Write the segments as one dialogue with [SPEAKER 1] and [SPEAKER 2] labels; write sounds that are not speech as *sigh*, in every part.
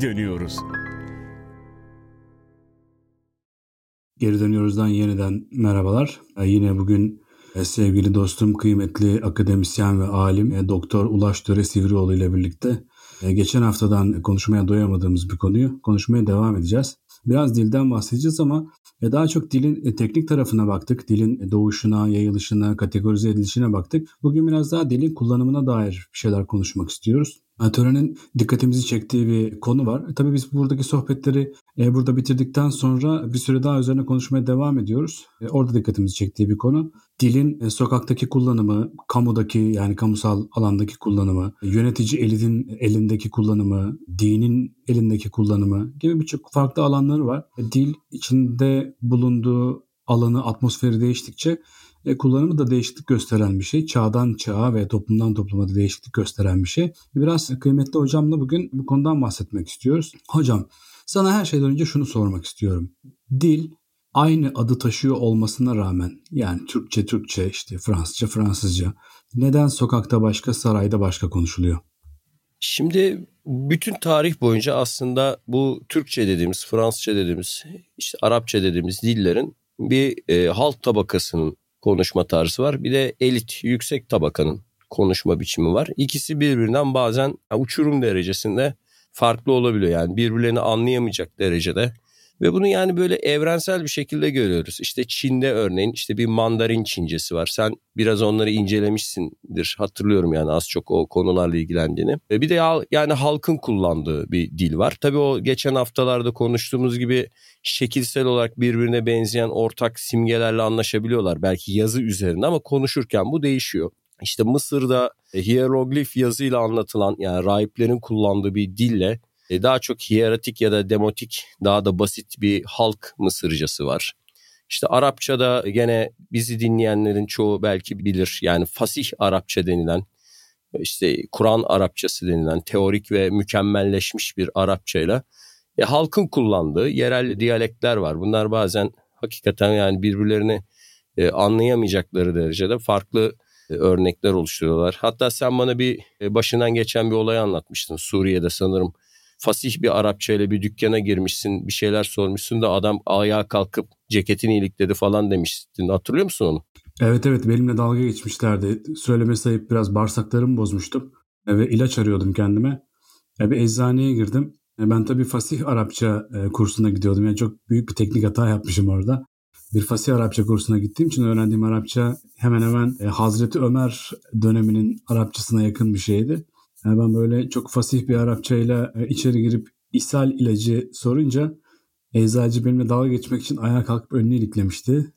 [SPEAKER 1] geri dönüyoruz.
[SPEAKER 2] Geri dönüyoruzdan yeniden merhabalar. Ee, yine bugün e, sevgili dostum, kıymetli akademisyen ve alim e, Doktor Ulaş Töre Sivrioğlu ile birlikte e, geçen haftadan konuşmaya doyamadığımız bir konuyu konuşmaya devam edeceğiz. Biraz dilden bahsedeceğiz ama daha çok dilin teknik tarafına baktık. Dilin doğuşuna, yayılışına, kategorize edilişine baktık. Bugün biraz daha dilin kullanımına dair bir şeyler konuşmak istiyoruz. Törenin dikkatimizi çektiği bir konu var. E, tabii biz buradaki sohbetleri e, burada bitirdikten sonra bir süre daha üzerine konuşmaya devam ediyoruz. E, orada dikkatimizi çektiği bir konu. Dilin e, sokaktaki kullanımı, kamudaki yani kamusal alandaki kullanımı, yönetici elinin elindeki kullanımı, dinin elindeki kullanımı gibi birçok farklı alanları var. E, dil içinde bulunduğu alanı, atmosferi değiştikçe e, kullanımı da değişiklik gösteren bir şey. Çağdan çağa ve toplumdan topluma da değişiklik gösteren bir şey. Biraz kıymetli hocamla bugün bu konudan bahsetmek istiyoruz. Hocam sana her şeyden önce şunu sormak istiyorum. Dil aynı adı taşıyor olmasına rağmen yani Türkçe Türkçe işte Fransızca Fransızca neden sokakta başka sarayda başka konuşuluyor?
[SPEAKER 3] Şimdi bütün tarih boyunca aslında bu Türkçe dediğimiz, Fransızca dediğimiz, işte Arapça dediğimiz dillerin bir e, halk tabakasının konuşma tarzı var. Bir de elit, yüksek tabakanın konuşma biçimi var. İkisi birbirinden bazen uçurum derecesinde farklı olabiliyor. Yani birbirlerini anlayamayacak derecede ve bunu yani böyle evrensel bir şekilde görüyoruz. İşte Çin'de örneğin işte bir mandarin Çincesi var. Sen biraz onları incelemişsindir. Hatırlıyorum yani az çok o konularla ilgilendiğini. Ve bir de yani halkın kullandığı bir dil var. Tabii o geçen haftalarda konuştuğumuz gibi şekilsel olarak birbirine benzeyen ortak simgelerle anlaşabiliyorlar. Belki yazı üzerinde ama konuşurken bu değişiyor. İşte Mısır'da hieroglif yazıyla anlatılan yani rahiplerin kullandığı bir dille e, daha çok hiyeratik ya da demotik daha da basit bir halk Mısırcası var. İşte Arapçada gene bizi dinleyenlerin çoğu belki bilir. Yani fasih Arapça denilen işte Kur'an Arapçası denilen teorik ve mükemmelleşmiş bir Arapçayla e, halkın kullandığı yerel diyalekler var. Bunlar bazen hakikaten yani birbirlerini e, anlayamayacakları derecede farklı e, örnekler oluşturuyorlar. Hatta sen bana bir e, başından geçen bir olay anlatmıştın. Suriye'de sanırım fasih bir Arapça ile bir dükkana girmişsin bir şeyler sormuşsun da adam ayağa kalkıp ceketini ilikledi falan demiştin hatırlıyor musun onu?
[SPEAKER 2] Evet evet benimle dalga geçmişlerdi. Söyleme sayıp biraz bağırsaklarımı bozmuştum. Ve ilaç arıyordum kendime. Bir eczaneye girdim. Ben tabii fasih Arapça e, kursuna gidiyordum. Yani çok büyük bir teknik hata yapmışım orada. Bir fasih Arapça kursuna gittiğim için öğrendiğim Arapça hemen hemen e, Hazreti Ömer döneminin Arapçasına yakın bir şeydi. Yani ben böyle çok fasih bir Arapçayla e, içeri girip ishal ilacı sorunca eczacı benimle dalga geçmek için ayağa kalkıp önüne iliklemişti.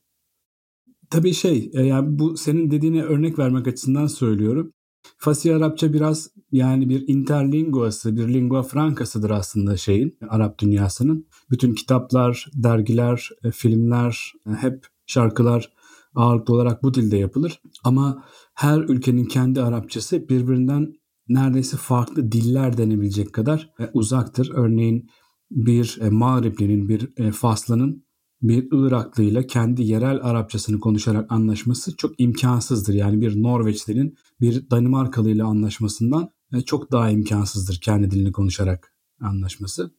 [SPEAKER 2] Tabii şey e, yani bu senin dediğine örnek vermek açısından söylüyorum. Fasih Arapça biraz yani bir interlinguası, bir lingua francasıdır aslında şeyin, Arap dünyasının. Bütün kitaplar, dergiler, e, filmler, hep şarkılar ağırlıklı olarak bu dilde yapılır. Ama her ülkenin kendi Arapçası birbirinden neredeyse farklı diller denebilecek kadar e, uzaktır. Örneğin bir e, Mağriplinin, bir e, Faslı'nın bir Iraklı ile kendi yerel Arapçasını konuşarak anlaşması çok imkansızdır. Yani bir Norveçli'nin bir Danimarkalı ile anlaşmasından çok daha imkansızdır kendi dilini konuşarak anlaşması.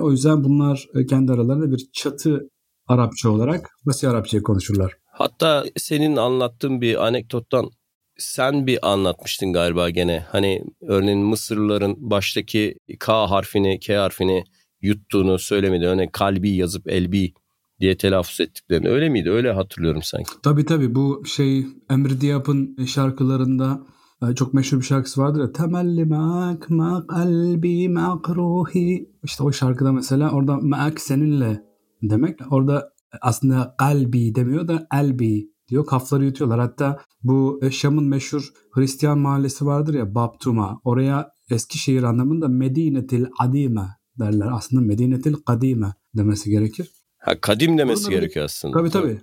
[SPEAKER 2] O yüzden bunlar kendi aralarında bir çatı Arapça olarak Basya Arapçayı konuşurlar.
[SPEAKER 3] Hatta senin anlattığın bir anekdottan sen bir anlatmıştın galiba gene. Hani örneğin Mısırlıların baştaki K harfini, K harfini yuttuğunu söylemedi. Örneğin kalbi yazıp elbi diye telaffuz ettiklerini. Öyle miydi? Öyle hatırlıyorum sanki.
[SPEAKER 2] Tabii tabii. Bu şey Emre Diap'ın şarkılarında e, çok meşhur bir şarkısı vardır ya. Temelli ma'ak ma kalbi ma'ak ruhi. İşte o şarkıda mesela orada ma'ak seninle demek. Orada aslında kalbi demiyor da elbi diyor. Kafları yutuyorlar. Hatta bu Şam'ın meşhur Hristiyan mahallesi vardır ya Baptuma. Oraya Eskişehir anlamında Medinetil Adime derler. Aslında Medinetil Kadime demesi gerekir.
[SPEAKER 3] Ha kadim demesi Burada, gerekiyor aslında.
[SPEAKER 2] Tabii tabii.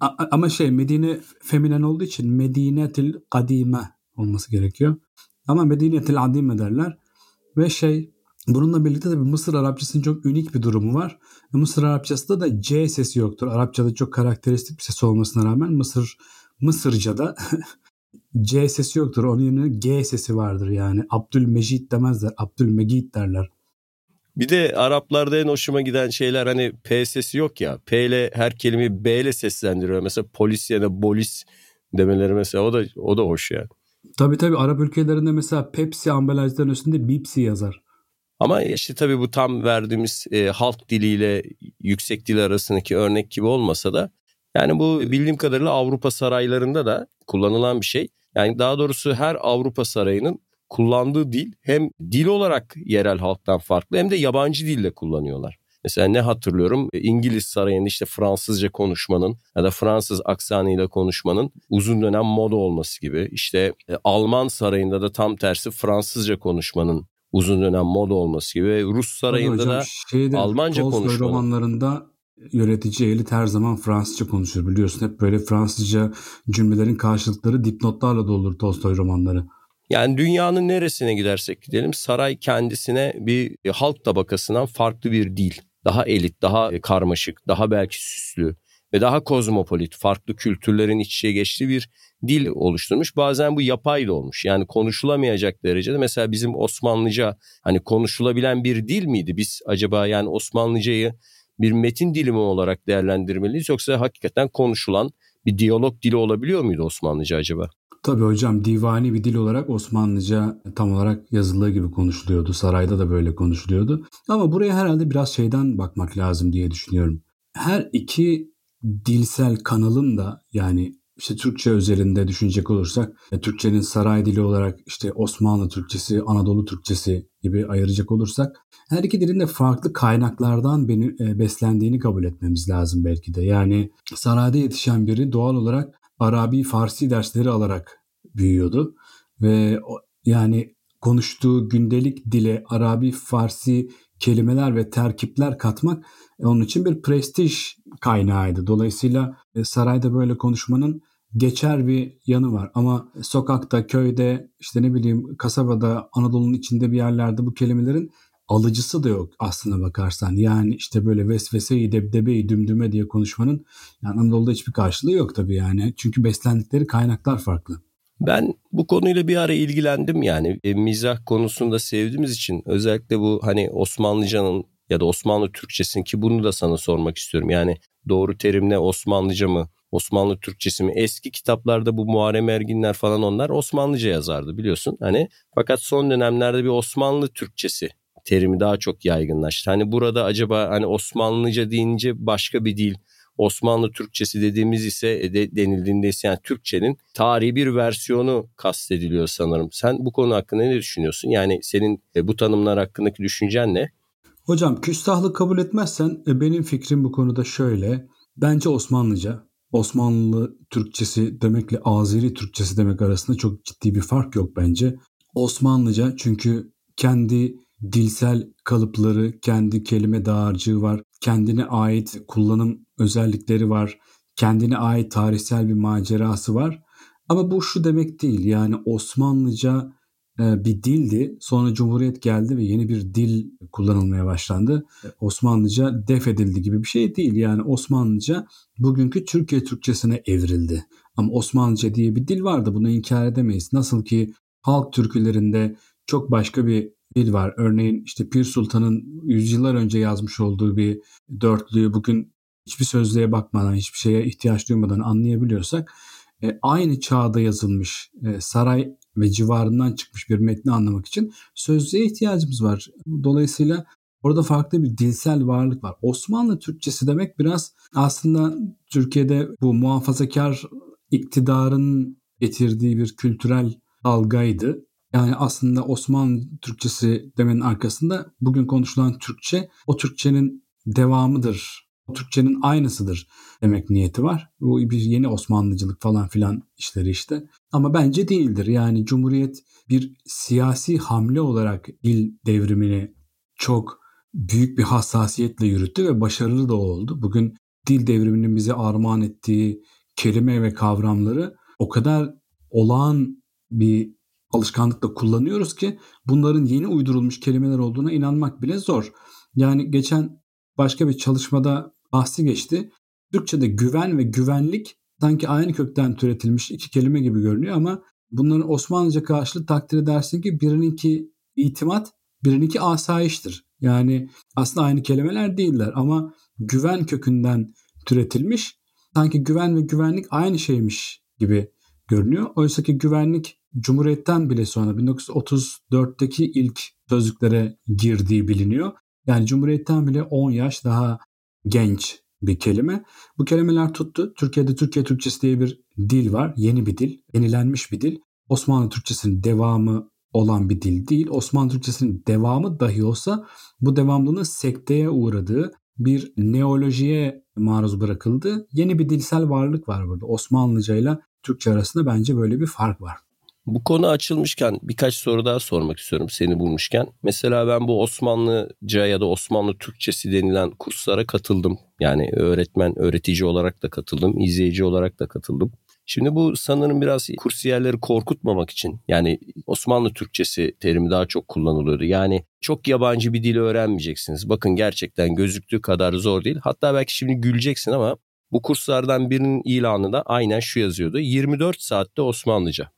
[SPEAKER 2] A- ama şey Medine feminen olduğu için Medinetil Kadime olması gerekiyor. Ama Medinetil Adime derler. Ve şey Bununla birlikte de Mısır Arapçasının çok unik bir durumu var. Mısır Arapçasında da C sesi yoktur. Arapçada çok karakteristik bir ses olmasına rağmen Mısır Mısırca'da *laughs* C sesi yoktur. Onun yerine G sesi vardır yani. Abdülmecid demezler. Abdülmegid derler.
[SPEAKER 3] Bir de Araplarda en hoşuma giden şeyler hani P sesi yok ya. P ile her kelimeyi B ile seslendiriyor. Mesela polis yerine bolis demeleri mesela o da o da hoş yani.
[SPEAKER 2] Tabii tabii Arap ülkelerinde mesela Pepsi ambalajların üstünde Bipsi yazar.
[SPEAKER 3] Ama işte tabii bu tam verdiğimiz e, halk diliyle yüksek dil arasındaki örnek gibi olmasa da yani bu bildiğim kadarıyla Avrupa saraylarında da kullanılan bir şey. Yani daha doğrusu her Avrupa sarayının kullandığı dil hem dil olarak yerel halktan farklı hem de yabancı dille kullanıyorlar. Mesela ne hatırlıyorum İngiliz sarayında işte Fransızca konuşmanın ya da Fransız aksanıyla konuşmanın uzun dönem moda olması gibi. İşte e, Alman sarayında da tam tersi Fransızca konuşmanın uzun dönem moda olması gibi. Rus sarayında hocam, da şeyde, Almanca konuşmanın.
[SPEAKER 2] romanlarında yönetici elit her zaman Fransızca konuşur biliyorsun. Hep böyle Fransızca cümlelerin karşılıkları dipnotlarla doldur Tolstoy romanları.
[SPEAKER 3] Yani dünyanın neresine gidersek gidelim saray kendisine bir halk tabakasından farklı bir dil, daha elit, daha karmaşık, daha belki süslü ve daha kozmopolit, farklı kültürlerin iç içe geçtiği bir dil oluşturmuş. Bazen bu yapay da olmuş. Yani konuşulamayacak derecede mesela bizim Osmanlıca hani konuşulabilen bir dil miydi? Biz acaba yani Osmanlıcayı bir metin dilimi olarak değerlendirmeliyiz yoksa hakikaten konuşulan bir diyalog dili olabiliyor muydu Osmanlıca acaba?
[SPEAKER 2] Tabii hocam divani bir dil olarak Osmanlıca tam olarak yazıldığı gibi konuşuluyordu. Sarayda da böyle konuşuluyordu. Ama buraya herhalde biraz şeyden bakmak lazım diye düşünüyorum. Her iki dilsel kanalın da yani işte Türkçe özelinde düşünecek olursak e, Türkçenin saray dili olarak işte Osmanlı Türkçesi, Anadolu Türkçesi gibi ayıracak olursak her iki dilin de farklı kaynaklardan e, beslendiğini kabul etmemiz lazım belki de. Yani sarayda yetişen biri doğal olarak Arabi Farsi dersleri alarak büyüyordu ve yani konuştuğu gündelik dile Arabi Farsi kelimeler ve terkipler katmak onun için bir prestij kaynağıydı. Dolayısıyla e, sarayda böyle konuşmanın geçer bir yanı var. Ama sokakta, köyde, işte ne bileyim kasabada, Anadolu'nun içinde bir yerlerde bu kelimelerin alıcısı da yok aslına bakarsan. Yani işte böyle vesveseyi, debdebeyi, dümdüme diye konuşmanın yani Anadolu'da hiçbir karşılığı yok tabii yani. Çünkü beslendikleri kaynaklar farklı.
[SPEAKER 3] Ben bu konuyla bir ara ilgilendim yani e, mizah konusunda sevdiğimiz için özellikle bu hani Osmanlıcanın ya da Osmanlı Türkçesinin ki bunu da sana sormak istiyorum. Yani doğru terim ne Osmanlıca mı Osmanlı Türkçesi mi? Eski kitaplarda bu Muharrem Erginler falan onlar Osmanlıca yazardı biliyorsun. Hani fakat son dönemlerde bir Osmanlı Türkçesi terimi daha çok yaygınlaştı. Hani burada acaba hani Osmanlıca deyince başka bir dil Osmanlı Türkçesi dediğimiz ise e, de, denildiğinde ise yani Türkçenin tarihi bir versiyonu kastediliyor sanırım. Sen bu konu hakkında ne düşünüyorsun? Yani senin e, bu tanımlar hakkındaki düşüncen ne?
[SPEAKER 2] Hocam küstahlık kabul etmezsen e, benim fikrim bu konuda şöyle. Bence Osmanlıca, Osmanlı Türkçesi demekle Azeri Türkçesi demek arasında çok ciddi bir fark yok bence. Osmanlıca çünkü kendi dilsel kalıpları, kendi kelime dağarcığı var, kendine ait kullanım özellikleri var, kendine ait tarihsel bir macerası var. Ama bu şu demek değil yani Osmanlıca bir dildi. Sonra Cumhuriyet geldi ve yeni bir dil kullanılmaya başlandı. Osmanlıca def edildi gibi bir şey değil. Yani Osmanlıca bugünkü Türkiye Türkçesine evrildi. Ama Osmanlıca diye bir dil vardı. Bunu inkar edemeyiz. Nasıl ki halk türkülerinde çok başka bir dil var. Örneğin işte Pir Sultan'ın yüzyıllar önce yazmış olduğu bir dörtlüğü bugün hiçbir sözlüğe bakmadan, hiçbir şeye ihtiyaç duymadan anlayabiliyorsak e, aynı çağda yazılmış e, saray ve civarından çıkmış bir metni anlamak için sözlüğe ihtiyacımız var. Dolayısıyla orada farklı bir dilsel varlık var. Osmanlı Türkçesi demek biraz aslında Türkiye'de bu muhafazakar iktidarın getirdiği bir kültürel algaydı. Yani aslında Osmanlı Türkçesi demenin arkasında bugün konuşulan Türkçe o Türkçenin devamıdır. O Türkçenin aynısıdır demek niyeti var. Bu bir yeni Osmanlıcılık falan filan işleri işte. Ama bence değildir. Yani Cumhuriyet bir siyasi hamle olarak dil devrimini çok büyük bir hassasiyetle yürüttü ve başarılı da oldu. Bugün dil devriminin bize armağan ettiği kelime ve kavramları o kadar olağan bir alışkanlıkla kullanıyoruz ki bunların yeni uydurulmuş kelimeler olduğuna inanmak bile zor. Yani geçen başka bir çalışmada bahsi geçti. Türkçe'de güven ve güvenlik sanki aynı kökten türetilmiş iki kelime gibi görünüyor ama bunların Osmanlıca karşılığı takdir edersin ki birininki itimat, birininki asayiştir. Yani aslında aynı kelimeler değiller ama güven kökünden türetilmiş. Sanki güven ve güvenlik aynı şeymiş gibi görünüyor. Oysa ki güvenlik Cumhuriyet'ten bile sonra 1934'teki ilk sözlüklere girdiği biliniyor. Yani Cumhuriyet'ten bile 10 yaş daha genç bir kelime. Bu kelimeler tuttu. Türkiye'de Türkiye Türkçesi diye bir dil var. Yeni bir dil, yenilenmiş bir dil. Osmanlı Türkçesinin devamı olan bir dil değil. Osmanlı Türkçesinin devamı dahi olsa bu devamlılığın sekteye uğradığı bir neolojiye maruz bırakıldı. Yeni bir dilsel varlık var burada. Osmanlıca ile Türkçe arasında bence böyle bir fark var.
[SPEAKER 3] Bu konu açılmışken birkaç soru daha sormak istiyorum seni bulmuşken. Mesela ben bu Osmanlıca ya da Osmanlı Türkçesi denilen kurslara katıldım. Yani öğretmen, öğretici olarak da katıldım, izleyici olarak da katıldım. Şimdi bu sanırım biraz kursiyerleri korkutmamak için yani Osmanlı Türkçesi terimi daha çok kullanılıyordu. Yani çok yabancı bir dil öğrenmeyeceksiniz. Bakın gerçekten gözüktüğü kadar zor değil. Hatta belki şimdi güleceksin ama bu kurslardan birinin ilanında aynen şu yazıyordu. 24 saatte Osmanlıca.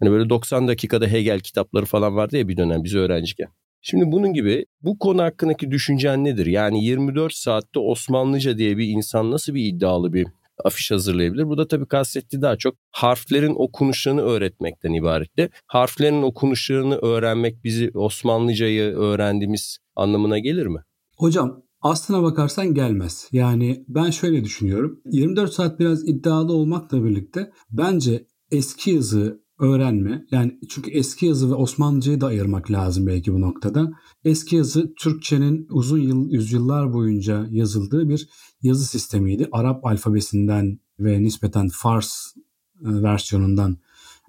[SPEAKER 3] Hani böyle 90 dakikada Hegel kitapları falan vardı ya bir dönem biz öğrenciyken. Şimdi bunun gibi bu konu hakkındaki düşüncen nedir? Yani 24 saatte Osmanlıca diye bir insan nasıl bir iddialı bir afiş hazırlayabilir. Bu da tabii kastettiği daha çok harflerin okunuşlarını öğretmekten ibaretti. Harflerin okunuşlarını öğrenmek bizi Osmanlıcayı öğrendiğimiz anlamına gelir mi?
[SPEAKER 2] Hocam aslına bakarsan gelmez. Yani ben şöyle düşünüyorum. 24 saat biraz iddialı olmakla birlikte bence eski yazı öğrenme yani çünkü eski yazı ve Osmanlıcayı da ayırmak lazım belki bu noktada. Eski yazı Türkçenin uzun yıl yüzyıllar boyunca yazıldığı bir yazı sistemiydi. Arap alfabesinden ve nispeten Fars e, versiyonundan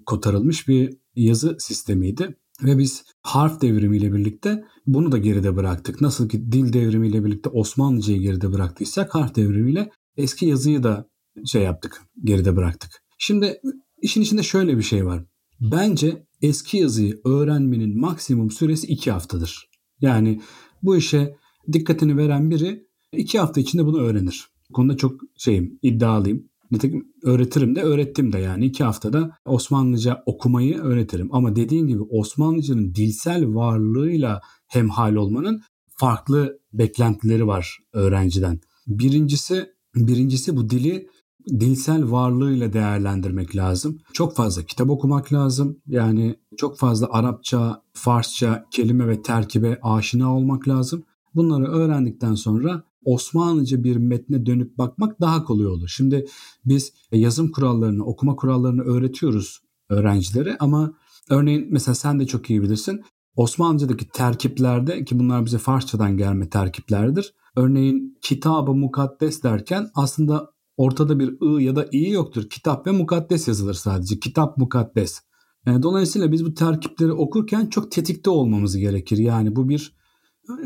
[SPEAKER 2] kotarılmış bir yazı sistemiydi. Ve biz harf devrimiyle birlikte bunu da geride bıraktık. Nasıl ki dil devrimiyle birlikte Osmanlıcayı geride bıraktıysak harf devrimiyle eski yazıyı da şey yaptık, geride bıraktık. Şimdi işin içinde şöyle bir şey var. Bence eski yazıyı öğrenmenin maksimum süresi iki haftadır. Yani bu işe dikkatini veren biri iki hafta içinde bunu öğrenir. Bu konuda çok şeyim, iddialıyım. Nitekim öğretirim de öğrettim de yani iki haftada Osmanlıca okumayı öğretirim. Ama dediğin gibi Osmanlıcanın dilsel varlığıyla hemhal olmanın farklı beklentileri var öğrenciden. Birincisi, birincisi bu dili dilsel varlığıyla değerlendirmek lazım. Çok fazla kitap okumak lazım. Yani çok fazla Arapça, Farsça kelime ve terkibe aşina olmak lazım. Bunları öğrendikten sonra Osmanlıca bir metne dönüp bakmak daha kolay olur. Şimdi biz yazım kurallarını, okuma kurallarını öğretiyoruz öğrencilere ama örneğin mesela sen de çok iyi bilirsin. Osmanlıca'daki terkiplerde ki bunlar bize Farsçadan gelme terkiplerdir. Örneğin kitabı mukaddes derken aslında ortada bir ı ya da i yoktur. Kitap ve mukaddes yazılır sadece. Kitap mukaddes. Yani dolayısıyla biz bu terkipleri okurken çok tetikte olmamız gerekir. Yani bu bir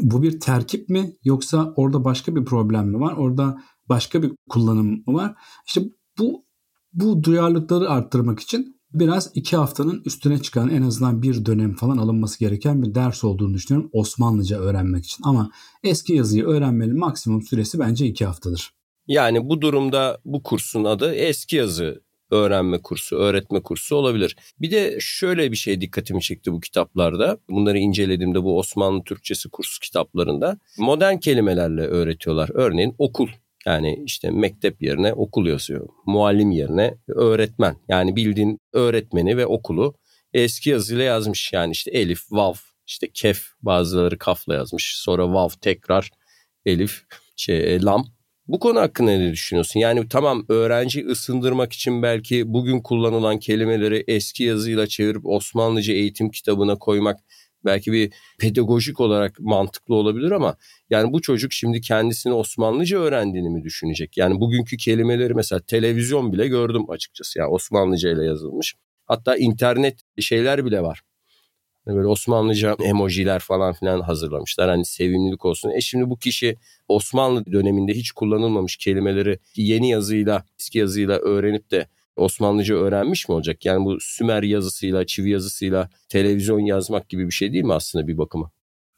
[SPEAKER 2] bu bir terkip mi yoksa orada başka bir problem mi var? Orada başka bir kullanım mı var? İşte bu bu duyarlılıkları arttırmak için biraz iki haftanın üstüne çıkan en azından bir dönem falan alınması gereken bir ders olduğunu düşünüyorum Osmanlıca öğrenmek için. Ama eski yazıyı öğrenmenin maksimum süresi bence iki haftadır.
[SPEAKER 3] Yani bu durumda bu kursun adı eski yazı öğrenme kursu, öğretme kursu olabilir. Bir de şöyle bir şey dikkatimi çekti bu kitaplarda. Bunları incelediğimde bu Osmanlı Türkçesi kursu kitaplarında modern kelimelerle öğretiyorlar. Örneğin okul. Yani işte mektep yerine okul yazıyor. Muallim yerine öğretmen. Yani bildiğin öğretmeni ve okulu eski yazıyla yazmış. Yani işte elif, vav, işte kef bazıları kafla yazmış. Sonra vav tekrar elif, şey, lam bu konu hakkında ne düşünüyorsun? Yani tamam öğrenci ısındırmak için belki bugün kullanılan kelimeleri eski yazıyla çevirip Osmanlıca eğitim kitabına koymak belki bir pedagojik olarak mantıklı olabilir ama yani bu çocuk şimdi kendisini Osmanlıca öğrendiğini mi düşünecek? Yani bugünkü kelimeleri mesela televizyon bile gördüm açıkçası. Yani Osmanlıca ile yazılmış. Hatta internet şeyler bile var. Hani böyle Osmanlıca emojiler falan filan hazırlamışlar. Hani sevimlilik olsun. E şimdi bu kişi Osmanlı döneminde hiç kullanılmamış kelimeleri yeni yazıyla, eski yazıyla öğrenip de Osmanlıca öğrenmiş mi olacak? Yani bu Sümer yazısıyla, çivi yazısıyla televizyon yazmak gibi bir şey değil mi aslında bir bakıma?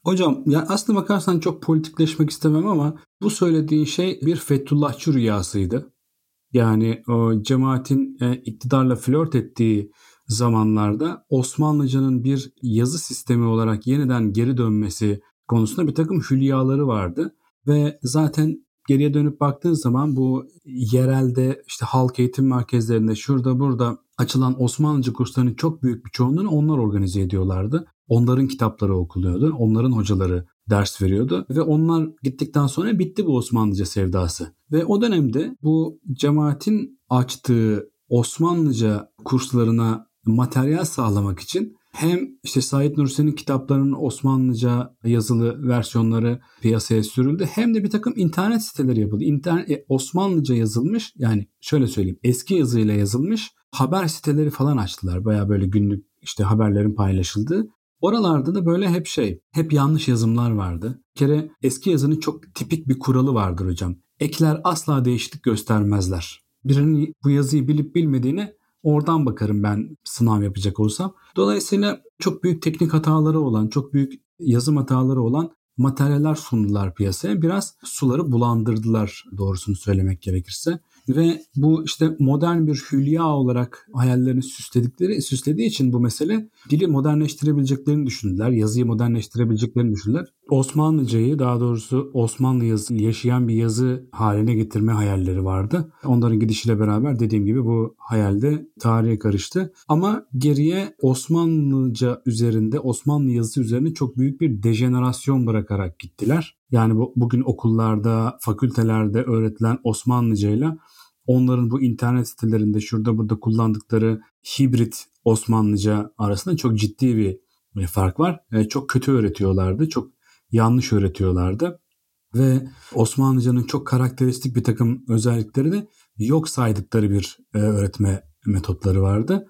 [SPEAKER 2] Hocam ya aslına bakarsan çok politikleşmek istemem ama bu söylediğin şey bir Fethullahçı rüyasıydı. Yani o cemaatin e, iktidarla flört ettiği zamanlarda Osmanlıcanın bir yazı sistemi olarak yeniden geri dönmesi konusunda bir takım hülyaları vardı. Ve zaten geriye dönüp baktığın zaman bu yerelde işte halk eğitim merkezlerinde şurada burada açılan Osmanlıca kurslarının çok büyük bir çoğunluğunu onlar organize ediyorlardı. Onların kitapları okuluyordu. Onların hocaları ders veriyordu ve onlar gittikten sonra bitti bu Osmanlıca sevdası. Ve o dönemde bu cemaatin açtığı Osmanlıca kurslarına materyal sağlamak için hem işte Said Nursi'nin kitaplarının Osmanlıca yazılı versiyonları piyasaya sürüldü hem de bir takım internet siteleri yapıldı. İnternet, Osmanlıca yazılmış yani şöyle söyleyeyim eski yazıyla yazılmış haber siteleri falan açtılar. Baya böyle günlük işte haberlerin paylaşıldığı. Oralarda da böyle hep şey, hep yanlış yazımlar vardı. Bir kere eski yazının çok tipik bir kuralı vardır hocam. Ekler asla değişiklik göstermezler. Birinin bu yazıyı bilip bilmediğine oradan bakarım ben sınav yapacak olsam. Dolayısıyla çok büyük teknik hataları olan, çok büyük yazım hataları olan materyaller sundular piyasaya. Biraz suları bulandırdılar doğrusunu söylemek gerekirse. Ve bu işte modern bir hülya olarak hayallerini süsledikleri, süslediği için bu mesele dili modernleştirebileceklerini düşündüler. Yazıyı modernleştirebileceklerini düşündüler. Osmanlıcayı daha doğrusu Osmanlı yazı, yaşayan bir yazı haline getirme hayalleri vardı. Onların gidişiyle beraber dediğim gibi bu hayalde tarihe karıştı. Ama geriye Osmanlıca üzerinde, Osmanlı yazısı üzerine çok büyük bir dejenerasyon bırakarak gittiler. Yani bu, bugün okullarda, fakültelerde öğretilen Osmanlıcayla onların bu internet sitelerinde şurada burada kullandıkları hibrit Osmanlıca arasında çok ciddi bir fark var. Çok kötü öğretiyorlardı, çok yanlış öğretiyorlardı ve Osmanlıcanın çok karakteristik bir takım özellikleri de yok saydıkları bir e, öğretme metotları vardı.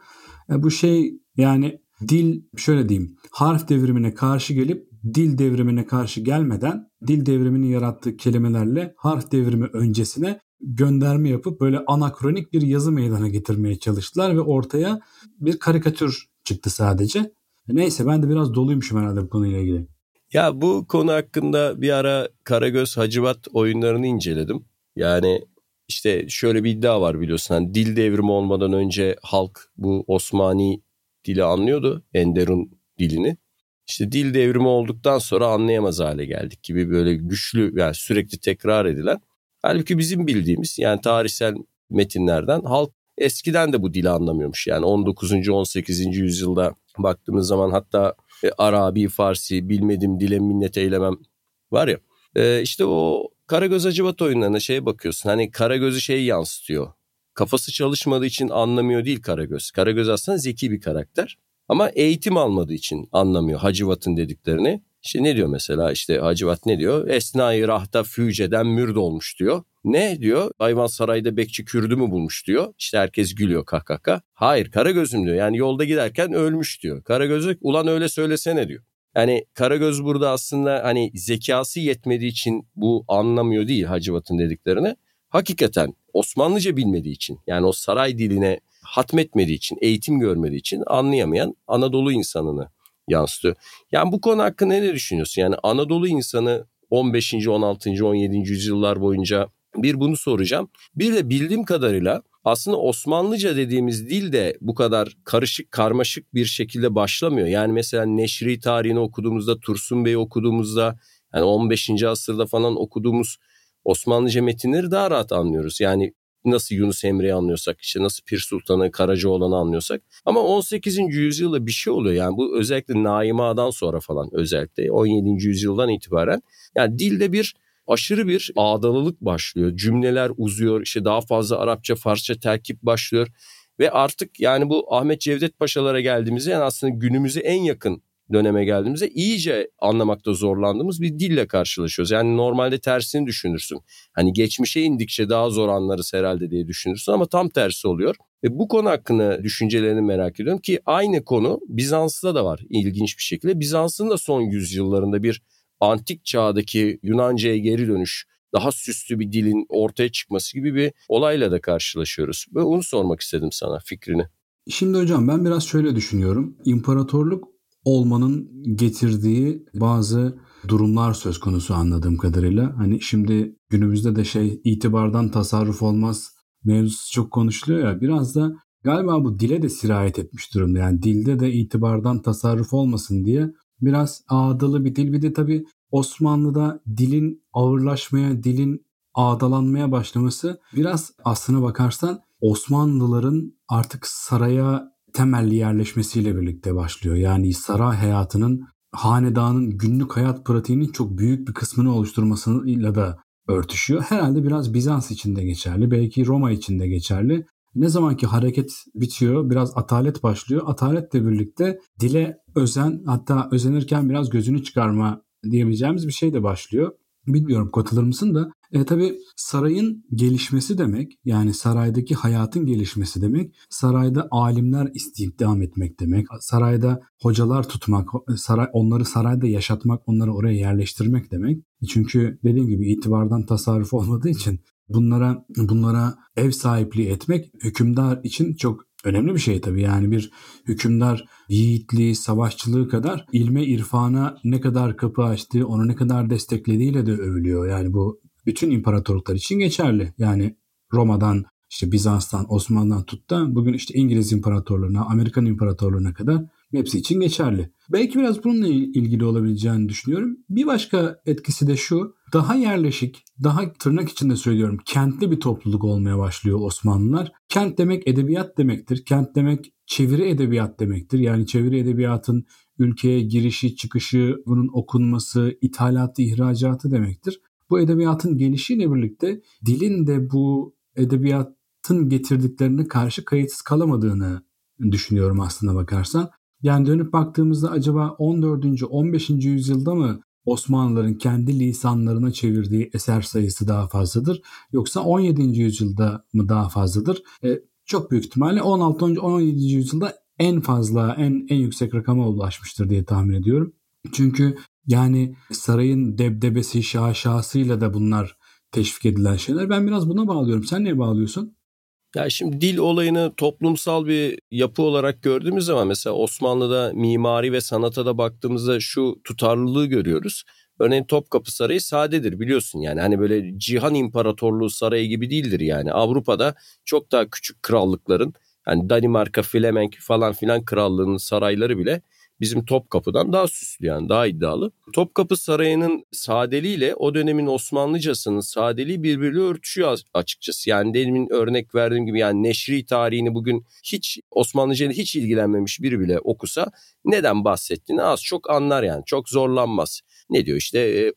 [SPEAKER 2] E, bu şey yani dil şöyle diyeyim harf devrimine karşı gelip dil devrimine karşı gelmeden dil devriminin yarattığı kelimelerle harf devrimi öncesine gönderme yapıp böyle anakronik bir yazı meydana getirmeye çalıştılar ve ortaya bir karikatür çıktı sadece. Neyse ben de biraz doluymuşum herhalde bu konuyla ilgili.
[SPEAKER 3] Ya bu konu hakkında bir ara Karagöz Hacivat oyunlarını inceledim. Yani işte şöyle bir iddia var biliyorsun. Hani dil devrimi olmadan önce halk bu Osmani dili anlıyordu. Enderun dilini. İşte dil devrimi olduktan sonra anlayamaz hale geldik gibi böyle güçlü yani sürekli tekrar edilen. Halbuki bizim bildiğimiz yani tarihsel metinlerden halk eskiden de bu dili anlamıyormuş. Yani 19. 18. yüzyılda baktığımız zaman hatta e, Arabi, Farsi, bilmedim dile minnet eylemem var ya. E, işte o Karagöz Acıbat oyunlarına şeye bakıyorsun. Hani Karagöz'ü şey yansıtıyor. Kafası çalışmadığı için anlamıyor değil Karagöz. Karagöz aslında zeki bir karakter. Ama eğitim almadığı için anlamıyor Hacivat'ın dediklerini. İşte ne diyor mesela işte Hacivat ne diyor? Esnai rahta füceden mürd olmuş diyor. Ne diyor? Hayvan sarayda bekçi kürdü mü bulmuş diyor. İşte herkes gülüyor kahkaka. Hayır Karagöz'üm diyor. Yani yolda giderken ölmüş diyor. Karagöz'ü ulan öyle söylesene diyor. Yani Karagöz burada aslında hani zekası yetmediği için bu anlamıyor değil Hacivat'ın dediklerini. Hakikaten Osmanlıca bilmediği için yani o saray diline hatmetmediği için, eğitim görmediği için anlayamayan Anadolu insanını yansıtıyor. Yani bu konu hakkında ne düşünüyorsun? Yani Anadolu insanı 15. 16. 17. yüzyıllar boyunca bir bunu soracağım. Bir de bildiğim kadarıyla aslında Osmanlıca dediğimiz dil de bu kadar karışık karmaşık bir şekilde başlamıyor. Yani mesela Neşri tarihini okuduğumuzda, Tursun Bey'i okuduğumuzda, yani 15. asırda falan okuduğumuz Osmanlıca metinleri daha rahat anlıyoruz. Yani nasıl Yunus Emre'yi anlıyorsak işte nasıl Pir Sultan'ı Karacaoğlan'ı anlıyorsak ama 18. yüzyılda bir şey oluyor yani bu özellikle Naima'dan sonra falan özellikle 17. yüzyıldan itibaren yani dilde bir aşırı bir ağdalılık başlıyor. Cümleler uzuyor işte daha fazla Arapça Farsça terkip başlıyor ve artık yani bu Ahmet Cevdet Paşalara geldiğimizde yani aslında günümüze en yakın döneme geldiğimizde iyice anlamakta zorlandığımız bir dille karşılaşıyoruz. Yani normalde tersini düşünürsün. Hani geçmişe indikçe daha zor anlarız herhalde diye düşünürsün ama tam tersi oluyor. Ve bu konu hakkında düşüncelerini merak ediyorum ki aynı konu Bizans'ta da var ilginç bir şekilde. Bizans'ın da son yüzyıllarında bir antik çağdaki Yunanca'ya geri dönüş daha süslü bir dilin ortaya çıkması gibi bir olayla da karşılaşıyoruz. Ve onu sormak istedim sana fikrini.
[SPEAKER 2] Şimdi hocam ben biraz şöyle düşünüyorum. İmparatorluk olmanın getirdiği bazı durumlar söz konusu anladığım kadarıyla. Hani şimdi günümüzde de şey itibardan tasarruf olmaz mevzusu çok konuşuluyor ya biraz da galiba bu dile de sirayet etmiş durumda. Yani dilde de itibardan tasarruf olmasın diye biraz ağdalı bir dil bir de tabii Osmanlı'da dilin ağırlaşmaya, dilin ağdalanmaya başlaması biraz aslına bakarsan Osmanlıların artık saraya temelli yerleşmesiyle birlikte başlıyor. Yani saray hayatının hanedanın günlük hayat pratiğinin çok büyük bir kısmını oluşturmasıyla da örtüşüyor. Herhalde biraz Bizans için de geçerli, belki Roma için de geçerli. Ne zamanki hareket bitiyor, biraz atalet başlıyor. Ataletle birlikte dile özen, hatta özenirken biraz gözünü çıkarma diyebileceğimiz bir şey de başlıyor. Bilmiyorum katılır mısın da e, tabii sarayın gelişmesi demek yani saraydaki hayatın gelişmesi demek sarayda alimler istihdam etmek demek sarayda hocalar tutmak saray onları sarayda yaşatmak onları oraya yerleştirmek demek çünkü dediğim gibi itibardan tasarruf olmadığı için bunlara bunlara ev sahipliği etmek hükümdar için çok önemli bir şey tabii. Yani bir hükümdar yiğitliği, savaşçılığı kadar ilme, irfana ne kadar kapı açtığı, onu ne kadar desteklediğiyle de övülüyor. Yani bu bütün imparatorluklar için geçerli. Yani Roma'dan işte Bizans'tan, Osmanlı'dan tut da bugün işte İngiliz imparatorluğuna, Amerikan imparatorluğuna kadar hepsi için geçerli. Belki biraz bununla ilgili olabileceğini düşünüyorum. Bir başka etkisi de şu. Daha yerleşik, daha tırnak içinde söylüyorum kentli bir topluluk olmaya başlıyor Osmanlılar. Kent demek edebiyat demektir. Kent demek çeviri edebiyat demektir. Yani çeviri edebiyatın ülkeye girişi, çıkışı, bunun okunması, ithalatı, ihracatı demektir. Bu edebiyatın gelişiyle birlikte dilin de bu edebiyatın getirdiklerine karşı kayıtsız kalamadığını düşünüyorum aslında bakarsan. Yani dönüp baktığımızda acaba 14. 15. yüzyılda mı Osmanlıların kendi lisanlarına çevirdiği eser sayısı daha fazladır yoksa 17. yüzyılda mı daha fazladır? E, çok büyük ihtimalle 16. 17. yüzyılda en fazla en en yüksek rakama ulaşmıştır diye tahmin ediyorum. Çünkü yani sarayın debdebesi, şaşasıyla da bunlar teşvik edilen şeyler. Ben biraz buna bağlıyorum. Sen neye bağlıyorsun?
[SPEAKER 3] Ya şimdi dil olayını toplumsal bir yapı olarak gördüğümüz zaman mesela Osmanlı'da mimari ve sanata da baktığımızda şu tutarlılığı görüyoruz. Örneğin Topkapı Sarayı sadedir biliyorsun yani hani böyle Cihan İmparatorluğu sarayı gibi değildir yani. Avrupa'da çok daha küçük krallıkların yani Danimarka, Flemenk falan filan krallığının sarayları bile bizim Topkapı'dan daha süslü yani daha iddialı. Topkapı Sarayı'nın sadeliğiyle o dönemin Osmanlıcasının sadeliği birbiriyle örtüşüyor açıkçası. Yani demin örnek verdiğim gibi yani neşri tarihini bugün hiç Osmanlıca hiç ilgilenmemiş biri bile okusa neden bahsettiğini az çok anlar yani çok zorlanmaz ne diyor işte e,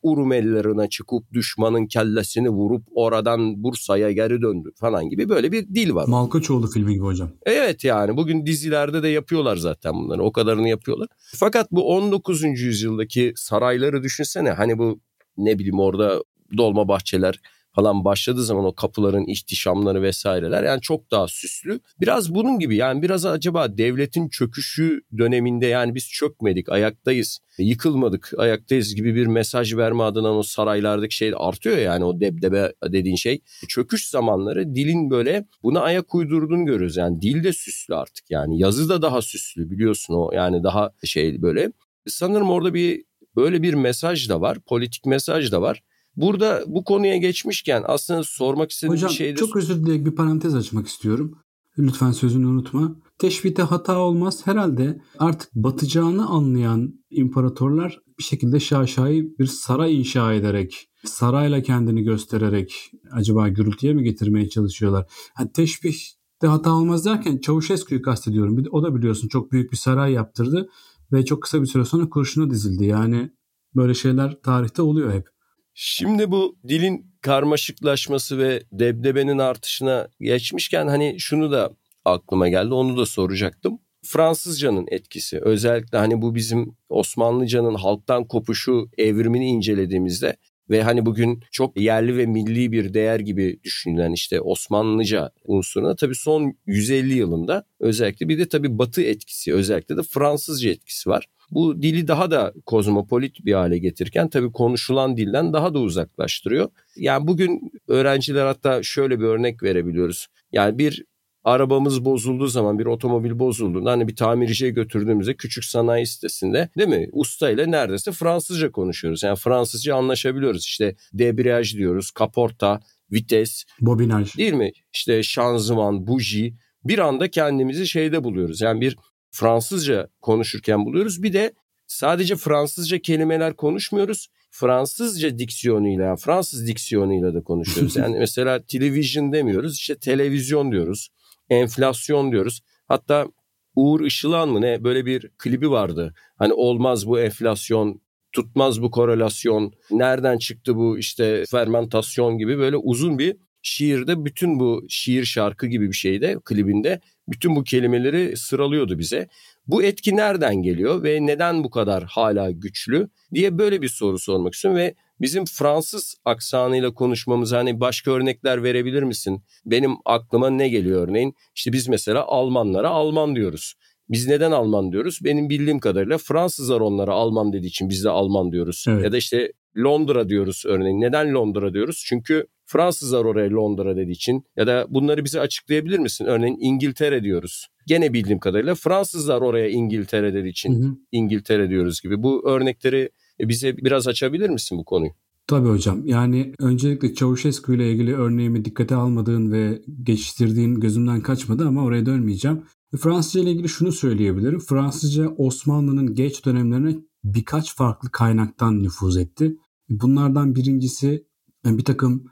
[SPEAKER 3] çıkıp düşmanın kellesini vurup oradan Bursa'ya geri döndü falan gibi böyle bir dil var.
[SPEAKER 2] Malkoçoğlu filmi gibi hocam.
[SPEAKER 3] Evet yani bugün dizilerde de yapıyorlar zaten bunları o kadarını yapıyorlar. Fakat bu 19. yüzyıldaki sarayları düşünsene hani bu ne bileyim orada dolma bahçeler falan başladığı zaman o kapıların ihtişamları vesaireler yani çok daha süslü. Biraz bunun gibi yani biraz acaba devletin çöküşü döneminde yani biz çökmedik ayaktayız yıkılmadık ayaktayız gibi bir mesaj verme adına o saraylardaki şey artıyor yani o debdebe dediğin şey. Çöküş zamanları dilin böyle buna ayak uydurduğunu görüyoruz yani dil de süslü artık yani yazı da daha süslü biliyorsun o yani daha şey böyle. Sanırım orada bir böyle bir mesaj da var politik mesaj da var. Burada bu konuya geçmişken aslında sormak istediğim
[SPEAKER 2] Hocam,
[SPEAKER 3] bir şey
[SPEAKER 2] çok özür dileyerek bir parantez açmak istiyorum. Lütfen sözünü unutma. Teşbihte hata olmaz. Herhalde artık batacağını anlayan imparatorlar bir şekilde şaşayı bir saray inşa ederek, sarayla kendini göstererek acaba gürültüye mi getirmeye çalışıyorlar? Yani teşbihte hata olmaz derken Çavuşescu'yu kastediyorum. Bir de, o da biliyorsun çok büyük bir saray yaptırdı ve çok kısa bir süre sonra kurşuna dizildi. Yani böyle şeyler tarihte oluyor hep.
[SPEAKER 3] Şimdi bu dilin karmaşıklaşması ve debdebenin artışına geçmişken hani şunu da aklıma geldi onu da soracaktım. Fransızcanın etkisi özellikle hani bu bizim Osmanlıcanın halktan kopuşu evrimini incelediğimizde ve hani bugün çok yerli ve milli bir değer gibi düşünülen işte Osmanlıca unsuruna tabii son 150 yılında özellikle bir de tabii Batı etkisi özellikle de Fransızca etkisi var. Bu dili daha da kozmopolit bir hale getirirken tabii konuşulan dilden daha da uzaklaştırıyor. Yani bugün öğrenciler hatta şöyle bir örnek verebiliyoruz. Yani bir arabamız bozulduğu zaman bir otomobil bozulduğunda hani bir tamirciye götürdüğümüzde küçük sanayi sitesinde değil mi? Usta ile neredeyse Fransızca konuşuyoruz. Yani Fransızca anlaşabiliyoruz. İşte debriyaj diyoruz, kaporta, vites,
[SPEAKER 2] bobinaj
[SPEAKER 3] değil mi? İşte şanzıman, buji bir anda kendimizi şeyde buluyoruz. Yani bir Fransızca konuşurken buluyoruz. Bir de sadece Fransızca kelimeler konuşmuyoruz. Fransızca diksiyonuyla, Fransız diksiyonuyla da konuşuyoruz. *laughs* Yani mesela television demiyoruz, işte televizyon diyoruz, enflasyon diyoruz. Hatta Uğur Işılan mı ne böyle bir klibi vardı. Hani olmaz bu enflasyon, tutmaz bu korelasyon, nereden çıktı bu işte fermentasyon gibi böyle uzun bir şiirde bütün bu şiir şarkı gibi bir şeyde klibinde bütün bu kelimeleri sıralıyordu bize. Bu etki nereden geliyor ve neden bu kadar hala güçlü diye böyle bir soru sormak istiyorum ve bizim Fransız aksanıyla konuşmamız hani başka örnekler verebilir misin? Benim aklıma ne geliyor örneğin? İşte biz mesela Almanlara Alman diyoruz. Biz neden Alman diyoruz? Benim bildiğim kadarıyla Fransızlar onlara Alman dediği için biz de Alman diyoruz. Evet. Ya da işte Londra diyoruz örneğin. Neden Londra diyoruz? Çünkü Fransızlar oraya Londra dediği için ya da bunları bize açıklayabilir misin? Örneğin İngiltere diyoruz. Gene bildiğim kadarıyla Fransızlar oraya İngiltere dediği için hı hı. İngiltere diyoruz gibi. Bu örnekleri bize biraz açabilir misin bu konuyu?
[SPEAKER 2] Tabii hocam. Yani öncelikle Çavuşescu ile ilgili örneğimi dikkate almadığın ve geçiştirdiğin gözümden kaçmadı ama oraya dönmeyeceğim. Fransızca ile ilgili şunu söyleyebilirim. Fransızca Osmanlı'nın geç dönemlerine birkaç farklı kaynaktan nüfuz etti. Bunlardan birincisi bir takım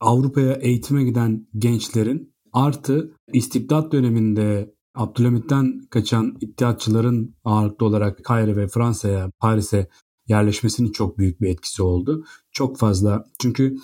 [SPEAKER 2] Avrupa'ya eğitime giden gençlerin artı istibdat döneminde Abdülhamit'ten kaçan iddiatçıların ağırlıklı olarak Kayre ve Fransa'ya, Paris'e yerleşmesinin çok büyük bir etkisi oldu. Çok fazla çünkü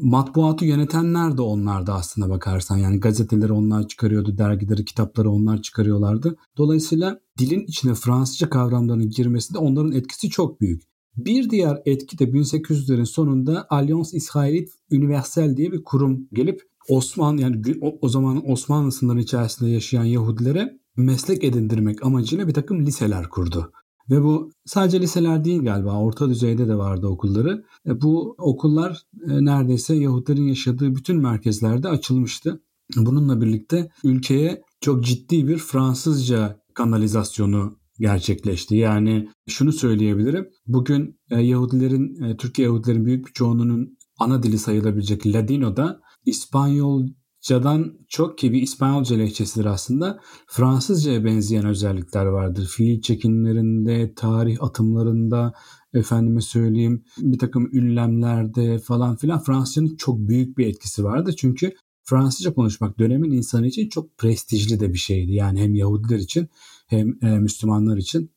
[SPEAKER 2] matbuatı yönetenler de onlardı aslında bakarsan. Yani gazeteleri onlar çıkarıyordu, dergileri, kitapları onlar çıkarıyorlardı. Dolayısıyla dilin içine Fransızca kavramlarının girmesi de onların etkisi çok büyük. Bir diğer etki de 1800'lerin sonunda Alliance Israélite Universelle diye bir kurum gelip Osman yani o, o zaman Osmanlı sınırları içerisinde yaşayan Yahudilere meslek edindirmek amacıyla bir takım liseler kurdu. Ve bu sadece liseler değil galiba orta düzeyde de vardı okulları. E, bu okullar e, neredeyse Yahudilerin yaşadığı bütün merkezlerde açılmıştı. Bununla birlikte ülkeye çok ciddi bir Fransızca kanalizasyonu gerçekleşti. Yani şunu söyleyebilirim. Bugün e, Yahudilerin, e, Türkiye Yahudilerin büyük bir çoğunluğunun ana dili sayılabilecek Ladino'da İspanyolcadan çok ki bir İspanyolca lehçesidir aslında. Fransızcaya benzeyen özellikler vardır. Fiil çekimlerinde, tarih atımlarında, efendime söyleyeyim bir takım ünlemlerde falan filan Fransızcanın çok büyük bir etkisi vardı. Çünkü Fransızca konuşmak dönemin insanı için çok prestijli de bir şeydi. Yani hem Yahudiler için hem e, Müslümanlar için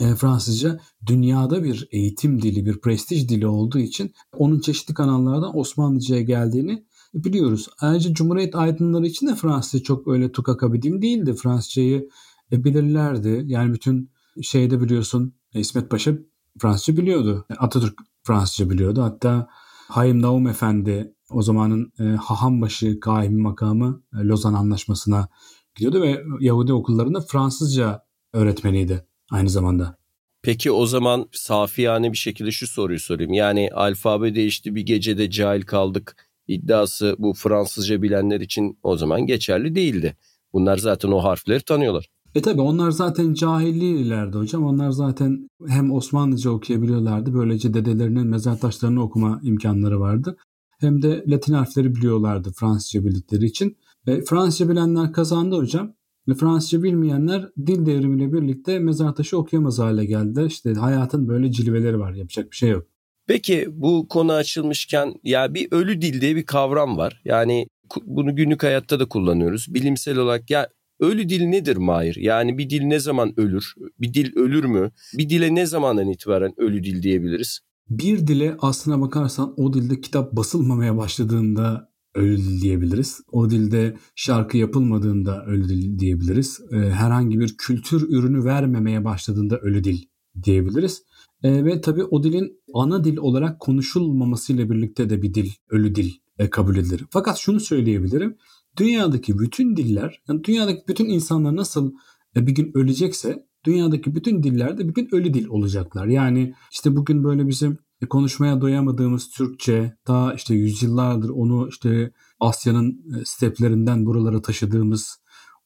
[SPEAKER 2] e, Fransızca dünyada bir eğitim dili, bir prestij dili olduğu için onun çeşitli kanallardan Osmanlıca'ya geldiğini biliyoruz. Ayrıca Cumhuriyet aydınları için de Fransızca çok öyle tukakabidim değildi. Fransızcayı e, bilirlerdi. Yani bütün şeyde biliyorsun İsmet Paşa Fransızca biliyordu. Atatürk Fransızca biliyordu. Hatta Hayim Naum Efendi o zamanın e, Hahambaşı kaimi makamı e, Lozan Anlaşması'na gidiyordu ve Yahudi okullarında Fransızca öğretmeniydi aynı zamanda.
[SPEAKER 3] Peki o zaman safi yani bir şekilde şu soruyu sorayım. Yani alfabe değişti bir gecede cahil kaldık iddiası bu Fransızca bilenler için o zaman geçerli değildi. Bunlar zaten o harfleri tanıyorlar.
[SPEAKER 2] E tabi onlar zaten cahillilerdi hocam. Onlar zaten hem Osmanlıca okuyabiliyorlardı. Böylece dedelerinin mezar taşlarını okuma imkanları vardı. Hem de Latin harfleri biliyorlardı Fransızca bildikleri için. E, Fransızca bilenler kazandı hocam. Ve Fransızca bilmeyenler dil devrimiyle birlikte mezar taşı okuyamaz hale geldiler. İşte hayatın böyle cilveleri var. Yapacak bir şey yok.
[SPEAKER 3] Peki bu konu açılmışken ya bir ölü dil diye bir kavram var. Yani bunu günlük hayatta da kullanıyoruz. Bilimsel olarak ya ölü dil nedir Mahir? Yani bir dil ne zaman ölür? Bir dil ölür mü? Bir dile ne zamandan itibaren ölü dil diyebiliriz?
[SPEAKER 2] Bir dile aslına bakarsan o dilde kitap basılmamaya başladığında ölü dil diyebiliriz. O dilde şarkı yapılmadığında ölü dil diyebiliriz. Ee, herhangi bir kültür ürünü vermemeye başladığında ölü dil diyebiliriz. E, ve tabii o dilin ana dil olarak konuşulmamasıyla birlikte de bir dil, ölü dil e, kabul edilir. Fakat şunu söyleyebilirim. Dünyadaki bütün diller, yani dünyadaki bütün insanlar nasıl e, bir gün ölecekse dünyadaki bütün dillerde bir gün ölü dil olacaklar. Yani işte bugün böyle bizim e, konuşmaya doyamadığımız Türkçe, daha işte yüzyıllardır onu işte Asya'nın e, steplerinden buralara taşıdığımız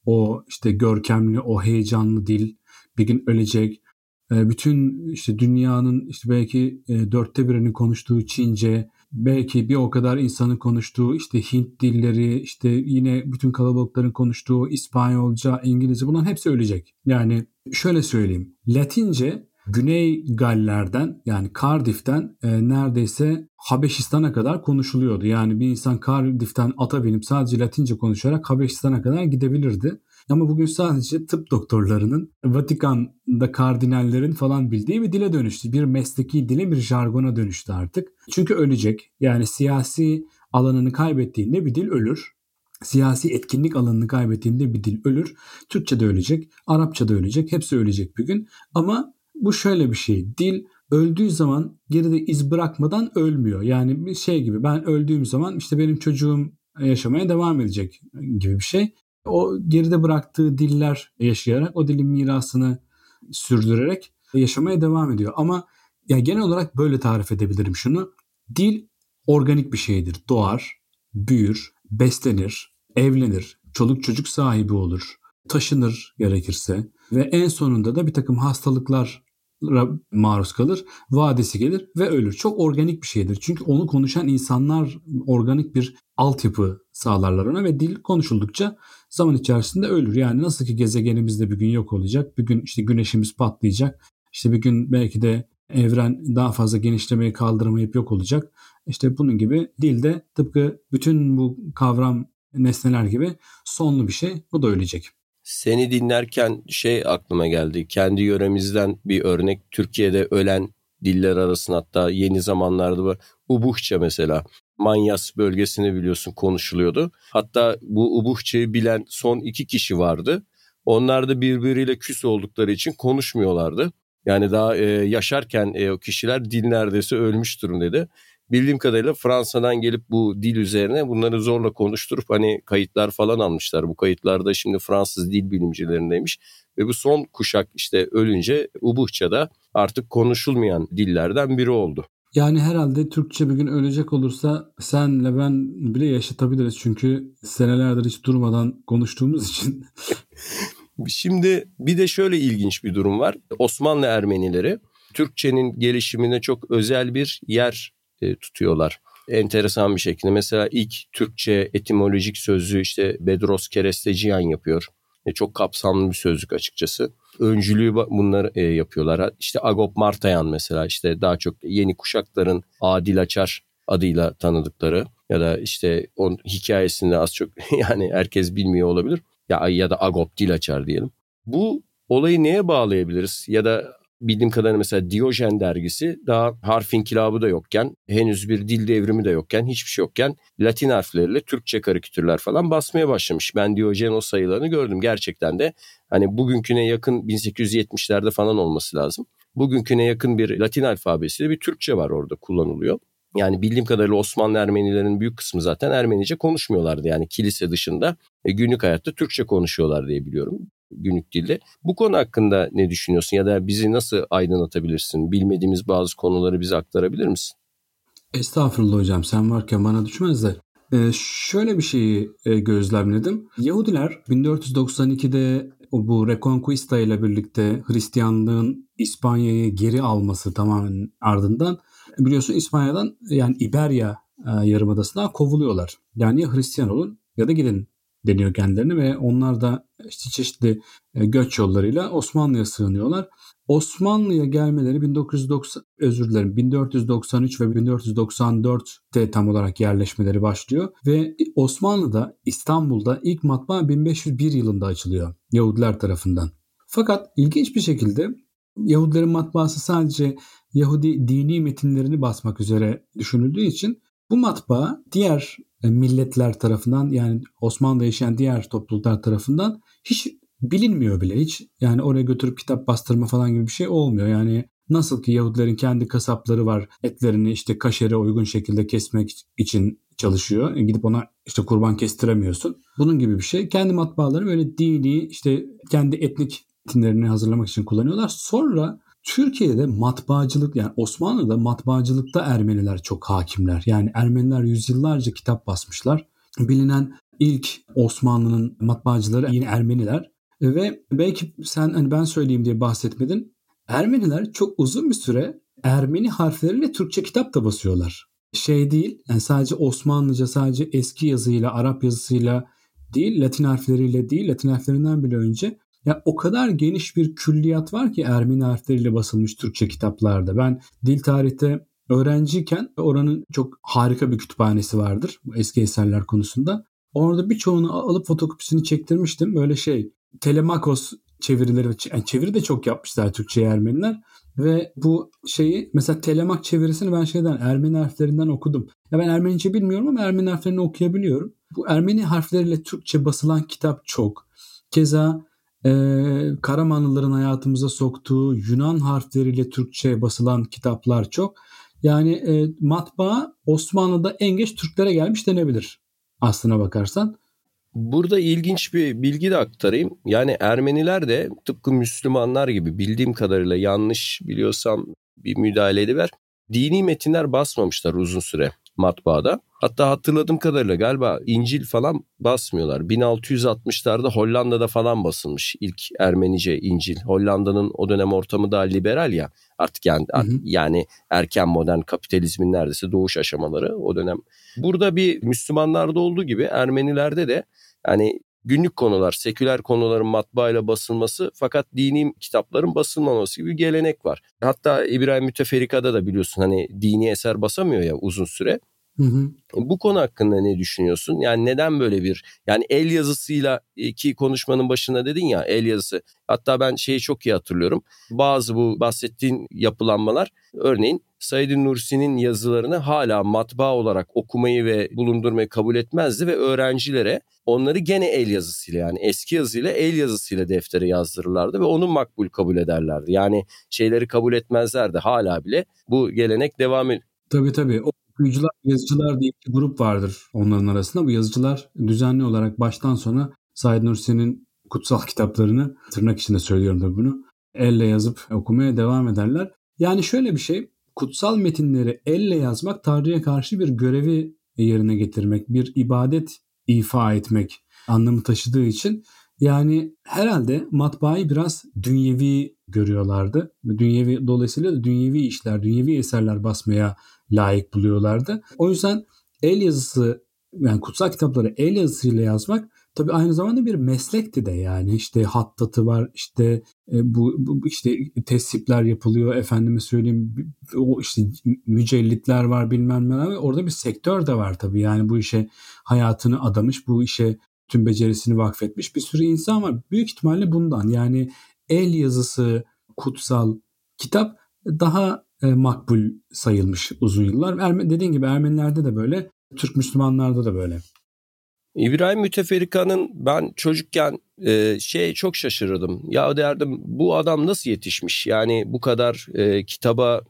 [SPEAKER 2] o işte görkemli, o heyecanlı dil bir gün ölecek. E, bütün işte dünyanın işte belki dörtte birinin konuştuğu Çince, belki bir o kadar insanın konuştuğu işte Hint dilleri, işte yine bütün kalabalıkların konuştuğu İspanyolca, İngilizce bunların hepsi ölecek. Yani şöyle söyleyeyim. Latince Güney Galler'den yani Cardiff'ten e, neredeyse Habeşistan'a kadar konuşuluyordu. Yani bir insan Cardiff'ten ata binip sadece Latince konuşarak Habeşistan'a kadar gidebilirdi. Ama bugün sadece tıp doktorlarının, Vatikan'da kardinallerin falan bildiği bir dile dönüştü. Bir mesleki dile, bir jargona dönüştü artık. Çünkü ölecek. Yani siyasi alanını kaybettiğinde bir dil ölür. Siyasi etkinlik alanını kaybettiğinde bir dil ölür. Türkçe de ölecek, Arapça da ölecek. Hepsi ölecek bir gün. Ama bu şöyle bir şey. Dil öldüğü zaman geride iz bırakmadan ölmüyor. Yani bir şey gibi ben öldüğüm zaman işte benim çocuğum yaşamaya devam edecek gibi bir şey. O geride bıraktığı diller yaşayarak o dilin mirasını sürdürerek yaşamaya devam ediyor. Ama ya genel olarak böyle tarif edebilirim şunu. Dil organik bir şeydir. Doğar, büyür, beslenir, evlenir, çoluk çocuk sahibi olur, taşınır gerekirse ve en sonunda da bir takım hastalıklar maruz kalır, vadesi gelir ve ölür. Çok organik bir şeydir. Çünkü onu konuşan insanlar organik bir altyapı sağlarlar ona ve dil konuşuldukça zaman içerisinde ölür. Yani nasıl ki gezegenimizde bir gün yok olacak, bir gün işte güneşimiz patlayacak, işte bir gün belki de evren daha fazla genişlemeyi kaldıramayıp yok olacak. İşte bunun gibi dil de tıpkı bütün bu kavram nesneler gibi sonlu bir şey. Bu da ölecek.
[SPEAKER 3] Seni dinlerken şey aklıma geldi. Kendi yöremizden bir örnek. Türkiye'de ölen diller arasında hatta yeni zamanlarda var. Ubuhça mesela. Manyas bölgesini biliyorsun konuşuluyordu. Hatta bu Ubuhça'yı bilen son iki kişi vardı. Onlar da birbiriyle küs oldukları için konuşmuyorlardı. Yani daha e, yaşarken e, o kişiler dil neredeyse ölmüş durumdaydı bildiğim kadarıyla Fransa'dan gelip bu dil üzerine bunları zorla konuşturup hani kayıtlar falan almışlar. Bu kayıtlarda şimdi Fransız dil bilimcilerindeymiş ve bu son kuşak işte ölünce Ubuhça'da artık konuşulmayan dillerden biri oldu.
[SPEAKER 2] Yani herhalde Türkçe bir gün ölecek olursa senle ben bile yaşatabiliriz. Çünkü senelerdir hiç durmadan konuştuğumuz için. *laughs*
[SPEAKER 3] Şimdi bir de şöyle ilginç bir durum var. Osmanlı Ermenileri Türkçenin gelişimine çok özel bir yer e, tutuyorlar. Enteresan bir şekilde mesela ilk Türkçe etimolojik sözlüğü işte Bedros Keresteciyan yapıyor. E, çok kapsamlı bir sözlük açıkçası. Öncülüğü bunları e, yapıyorlar. İşte Agop Martayan mesela işte daha çok yeni kuşakların Adil Açar adıyla tanıdıkları ya da işte onun hikayesinde az çok *laughs* yani herkes bilmiyor olabilir. Ya ya da Agop Dil Açar diyelim. Bu olayı neye bağlayabiliriz? Ya da bildiğim kadarıyla mesela Diyojen dergisi daha harf inkılabı da yokken, henüz bir dil devrimi de yokken, hiçbir şey yokken Latin harfleriyle Türkçe karikatürler falan basmaya başlamış. Ben Diyojen o sayılarını gördüm. Gerçekten de hani bugünküne yakın 1870'lerde falan olması lazım. Bugünküne yakın bir Latin alfabesiyle bir Türkçe var orada kullanılıyor. Yani bildiğim kadarıyla Osmanlı Ermenilerin büyük kısmı zaten Ermenice konuşmuyorlardı. Yani kilise dışında e, günlük hayatta Türkçe konuşuyorlar diye biliyorum günlük dilde. Bu konu hakkında ne düşünüyorsun ya da bizi nasıl aydınlatabilirsin? Bilmediğimiz bazı konuları bize aktarabilir misin?
[SPEAKER 2] Estağfurullah hocam sen varken bana düşmez de. Ee, şöyle bir şeyi e, gözlemledim. Yahudiler 1492'de bu Reconquista ile birlikte Hristiyanlığın İspanya'yı geri alması tamamen ardından biliyorsun İspanya'dan yani İberya e, yarımadasından kovuluyorlar. Yani ya Hristiyan olun ya da gidin deniyor kendilerini ve onlar da işte çeşitli e, göç yollarıyla Osmanlı'ya sığınıyorlar. Osmanlı'ya gelmeleri 1990 özür dilerim 1493 ve 1494'te tam olarak yerleşmeleri başlıyor ve Osmanlı'da İstanbul'da ilk matbaa 1501 yılında açılıyor Yahudiler tarafından. Fakat ilginç bir şekilde Yahudilerin matbaası sadece Yahudi dini metinlerini basmak üzere düşünüldüğü için bu matbaa diğer milletler tarafından yani Osmanlı'da yaşayan diğer topluluklar tarafından hiç bilinmiyor bile hiç. Yani oraya götürüp kitap bastırma falan gibi bir şey olmuyor. Yani nasıl ki Yahudilerin kendi kasapları var etlerini işte kaşere uygun şekilde kesmek için çalışıyor. E, gidip ona işte kurban kestiremiyorsun. Bunun gibi bir şey. Kendi matbaaları böyle dini işte kendi etnik metinlerini hazırlamak için kullanıyorlar. Sonra Türkiye'de matbaacılık yani Osmanlı'da matbaacılıkta Ermeniler çok hakimler. Yani Ermeniler yüzyıllarca kitap basmışlar. Bilinen ilk Osmanlı'nın matbaacıları yine Ermeniler. Ve belki sen hani ben söyleyeyim diye bahsetmedin. Ermeniler çok uzun bir süre Ermeni harfleriyle Türkçe kitap da basıyorlar. Şey değil yani sadece Osmanlıca sadece eski yazıyla Arap yazısıyla değil Latin harfleriyle değil Latin harflerinden bile önce Ya o kadar geniş bir külliyat var ki Ermeni harfleriyle basılmış Türkçe kitaplarda. Ben dil tarihte öğrenciyken oranın çok harika bir kütüphanesi vardır eski eserler konusunda. Orada birçoğunu alıp fotokopisini çektirmiştim. Böyle şey Telemakos çevirileri yani çeviri de çok yapmışlar Türkçe Ermeniler ve bu şeyi mesela Telemak çevirisini ben şeyden Ermeni harflerinden okudum. Ya ben Ermenice bilmiyorum ama Ermeni harflerini okuyabiliyorum. Bu Ermeni harfleriyle Türkçe basılan kitap çok. Keza e, Karamanlıların hayatımıza soktuğu Yunan harfleriyle Türkçe basılan kitaplar çok. Yani e, matbaa Osmanlı'da en geç Türklere gelmiş denebilir aslına bakarsan.
[SPEAKER 3] Burada ilginç bir bilgi de aktarayım. Yani Ermeniler de tıpkı Müslümanlar gibi bildiğim kadarıyla yanlış biliyorsam bir müdahale ediver. Dini metinler basmamışlar uzun süre matbaada. Hatta hatırladığım kadarıyla galiba İncil falan basmıyorlar. 1660'larda Hollanda'da falan basılmış ilk Ermenice İncil. Hollanda'nın o dönem ortamı daha liberal ya. Artık yani hı hı. yani erken modern kapitalizmin neredeyse doğuş aşamaları o dönem. Burada bir Müslümanlarda olduğu gibi Ermenilerde de yani günlük konular, seküler konuların matbaayla basılması fakat dini kitapların basılmaması gibi bir gelenek var. Hatta İbrahim Müteferrika'da da biliyorsun hani dini eser basamıyor ya uzun süre. Hı hı. Bu konu hakkında ne düşünüyorsun? Yani neden böyle bir yani el yazısıyla ki konuşmanın başında dedin ya el yazısı. Hatta ben şeyi çok iyi hatırlıyorum. Bazı bu bahsettiğin yapılanmalar örneğin Said Nursi'nin yazılarını hala matbaa olarak okumayı ve bulundurmayı kabul etmezdi ve öğrencilere onları gene el yazısıyla yani eski yazıyla el yazısıyla deftere yazdırırlardı ve onu makbul kabul ederlerdi. Yani şeyleri kabul etmezlerdi hala bile bu gelenek devam ediyor.
[SPEAKER 2] Tabii tabii. O okuyucular, yazıcılar diye bir grup vardır onların arasında. Bu yazıcılar düzenli olarak baştan sona Said Nursi'nin kutsal *laughs* kitaplarını tırnak içinde söylüyorum da bunu elle yazıp okumaya devam ederler. Yani şöyle bir şey kutsal metinleri elle yazmak Tanrı'ya karşı bir görevi yerine getirmek, bir ibadet ifa etmek anlamı taşıdığı için yani herhalde matbaayı biraz dünyevi görüyorlardı. Dünyevi dolayısıyla da dünyevi işler, dünyevi eserler basmaya layık buluyorlardı. O yüzden el yazısı yani kutsal kitapları el yazısıyla yazmak tabi aynı zamanda bir meslekti de yani. İşte hattatı var işte e, bu, bu işte tesipler yapılıyor efendime söyleyeyim o işte mücellitler var bilmem ne var. Orada bir sektör de var tabi yani bu işe hayatını adamış bu işe tüm becerisini vakfetmiş bir sürü insan var. Büyük ihtimalle bundan. Yani el yazısı kutsal kitap daha e, makbul sayılmış uzun yıllar. Erme, dediğin gibi Ermenilerde de böyle, Türk Müslümanlarda da böyle.
[SPEAKER 3] İbrahim Müteferrika'nın ben çocukken e, şey çok şaşırırdım. Ya derdim bu adam nasıl yetişmiş? Yani bu kadar e, kitaba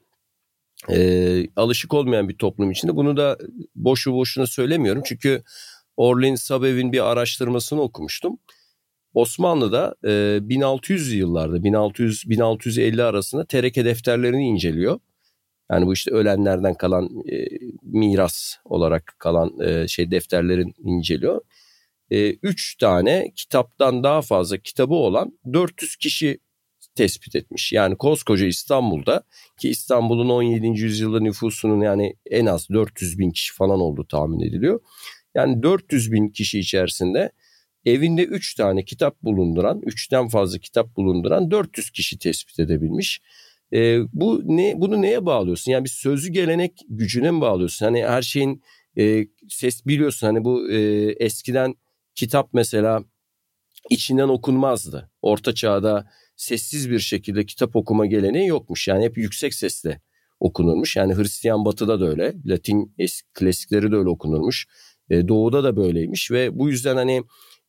[SPEAKER 3] e, alışık olmayan bir toplum içinde. Bunu da boşu boşuna söylemiyorum. Çünkü Orlin Sabev'in bir araştırmasını okumuştum. Osmanlı'da e, 1600 yıllarda 1600-1650 arasında tereke defterlerini inceliyor. Yani bu işte ölenlerden kalan e, miras olarak kalan e, şey defterlerin inceliyor. E, üç tane kitaptan daha fazla kitabı olan 400 kişi tespit etmiş. Yani koskoca İstanbul'da ki İstanbul'un 17. yüzyılda nüfusunun yani en az 400 bin kişi falan olduğu tahmin ediliyor. Yani 400 bin kişi içerisinde evinde 3 tane kitap bulunduran, 3'ten fazla kitap bulunduran 400 kişi tespit edebilmiş. E, bu ne bunu neye bağlıyorsun? Yani bir sözlü gelenek gücüne mi bağlıyorsun? Hani her şeyin e, ses biliyorsun hani bu e, eskiden kitap mesela içinden okunmazdı. Orta çağda sessiz bir şekilde kitap okuma geleneği yokmuş. Yani hep yüksek sesle okunurmuş. Yani Hristiyan batıda da öyle. Latin eski klasikleri de öyle okunurmuş. E, doğuda da böyleymiş ve bu yüzden hani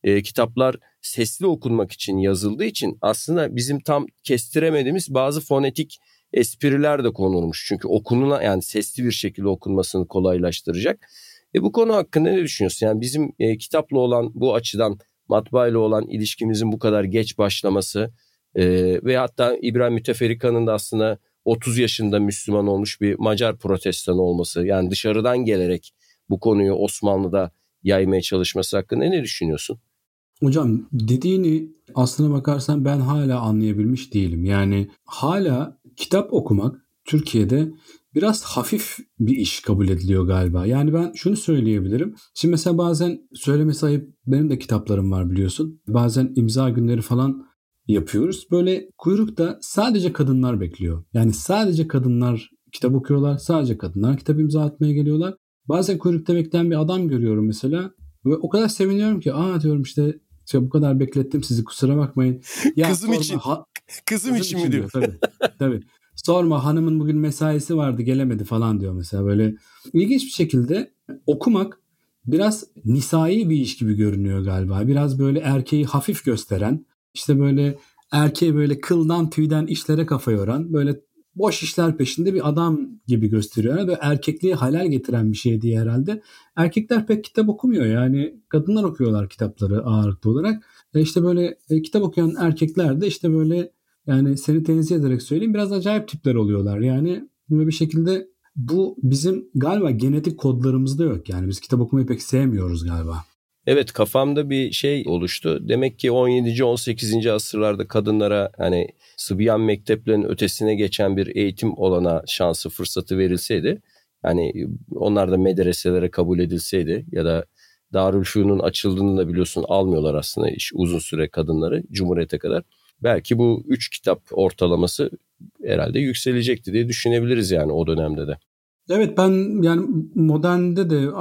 [SPEAKER 3] e, kitaplar sesli okunmak için yazıldığı için aslında bizim tam kestiremediğimiz bazı fonetik espriler de konulmuş. Çünkü okununa yani sesli bir şekilde okunmasını kolaylaştıracak. E bu konu hakkında ne düşünüyorsun? Yani bizim e, kitapla olan bu açıdan matbaayla olan ilişkimizin bu kadar geç başlaması e, ve hatta İbrahim Müteferrika'nın da aslında 30 yaşında Müslüman olmuş bir Macar protestan olması yani dışarıdan gelerek bu konuyu Osmanlı'da yaymaya çalışması hakkında ne düşünüyorsun?
[SPEAKER 2] Hocam dediğini aslına bakarsan ben hala anlayabilmiş değilim. Yani hala kitap okumak Türkiye'de biraz hafif bir iş kabul ediliyor galiba. Yani ben şunu söyleyebilirim. Şimdi mesela bazen söyleme sahip benim de kitaplarım var biliyorsun. Bazen imza günleri falan yapıyoruz. Böyle kuyrukta sadece kadınlar bekliyor. Yani sadece kadınlar kitap okuyorlar. Sadece kadınlar kitap imza atmaya geliyorlar. Bazen kuyrukta bekleyen bir adam görüyorum mesela. Ve o kadar seviniyorum ki aa diyorum işte işte bu kadar beklettim sizi kusura bakmayın.
[SPEAKER 3] Ya *laughs* kızım sorma, için. Ha, kızım, kızım için, mi diyor?
[SPEAKER 2] diyor tabii. tabii. Sorma hanımın bugün mesaisi vardı gelemedi falan diyor mesela böyle. İlginç bir şekilde okumak biraz nisai bir iş gibi görünüyor galiba. Biraz böyle erkeği hafif gösteren, işte böyle erkeği böyle kıldan tüyden işlere kafa yoran, böyle boş işler peşinde bir adam gibi gösteriyor. Yani erkekliği halal getiren bir şey diye herhalde. Erkekler pek kitap okumuyor yani kadınlar okuyorlar kitapları ağırlıklı olarak. E işte böyle e, kitap okuyan erkekler de işte böyle yani seni tenzih ederek söyleyeyim biraz acayip tipler oluyorlar. Yani bir şekilde bu bizim galiba genetik kodlarımızda yok. Yani biz kitap okumayı pek sevmiyoruz galiba.
[SPEAKER 3] Evet kafamda bir şey oluştu. Demek ki 17. 18. asırlarda kadınlara hani Sıbyan mekteplerinin ötesine geçen bir eğitim olana şansı fırsatı verilseydi yani onlar da medreselere kabul edilseydi ya da Darülfünun'un açıldığını da biliyorsun almıyorlar aslında iş uzun süre kadınları Cumhuriyete kadar. Belki bu üç kitap ortalaması herhalde yükselecekti diye düşünebiliriz yani o dönemde de.
[SPEAKER 2] Evet ben yani modernde de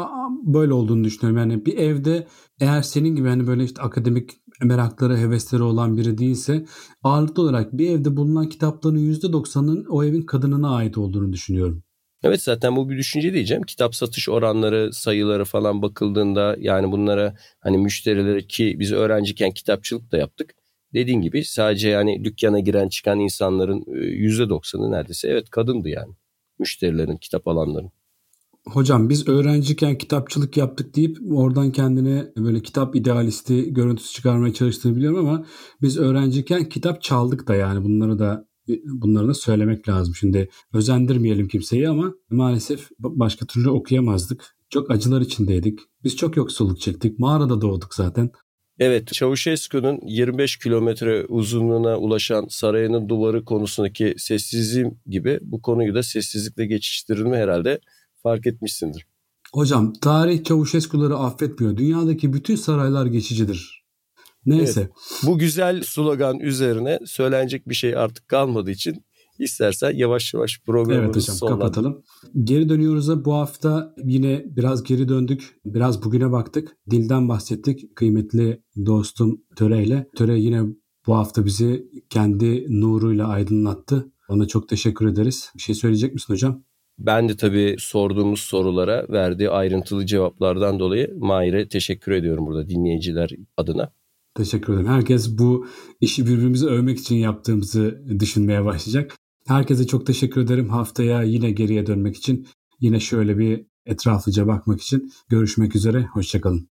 [SPEAKER 2] böyle olduğunu düşünüyorum. Yani bir evde eğer senin gibi hani böyle işte akademik merakları, hevesleri olan biri değilse ağırlıklı olarak bir evde bulunan kitapların %90'ının o evin kadınına ait olduğunu düşünüyorum.
[SPEAKER 3] Evet zaten bu bir düşünce diyeceğim. Kitap satış oranları, sayıları falan bakıldığında yani bunlara hani müşterileri ki biz öğrenciyken kitapçılık da yaptık. Dediğin gibi sadece yani dükkana giren çıkan insanların %90'ı neredeyse evet kadındı yani müşterilerin, kitap alanların.
[SPEAKER 2] Hocam biz öğrenciyken kitapçılık yaptık deyip oradan kendine böyle kitap idealisti görüntüsü çıkarmaya çalıştığını biliyorum ama biz öğrenciyken kitap çaldık da yani bunları da bunları da söylemek lazım. Şimdi özendirmeyelim kimseyi ama maalesef başka türlü okuyamazdık. Çok acılar içindeydik. Biz çok yoksulluk çektik. Mağarada doğduk zaten.
[SPEAKER 3] Evet, Çavuşescu'nun 25 kilometre uzunluğuna ulaşan sarayının duvarı konusundaki sessizliğim gibi bu konuyu da sessizlikle geçiştirme herhalde fark etmişsindir.
[SPEAKER 2] Hocam tarih Çavuşescu'ları affetmiyor. Dünyadaki bütün saraylar geçicidir. Neyse. Evet,
[SPEAKER 3] bu güzel slogan üzerine söylenecek bir şey artık kalmadığı için İstersen yavaş yavaş programımızı Evet hocam sonlandır.
[SPEAKER 2] kapatalım. Geri dönüyoruz da bu hafta yine biraz geri döndük. Biraz bugüne baktık. Dilden bahsettik. Kıymetli dostum Töre ile. Töre yine bu hafta bizi kendi nuruyla aydınlattı. Ona çok teşekkür ederiz. Bir şey söyleyecek misin hocam?
[SPEAKER 3] Ben de tabii sorduğumuz sorulara verdiği ayrıntılı cevaplardan dolayı Mahir'e teşekkür ediyorum burada dinleyiciler adına.
[SPEAKER 2] Teşekkür ederim. Herkes bu işi birbirimizi övmek için yaptığımızı düşünmeye başlayacak. Herkese çok teşekkür ederim. Haftaya yine geriye dönmek için, yine şöyle bir etraflıca bakmak için görüşmek üzere. Hoşçakalın.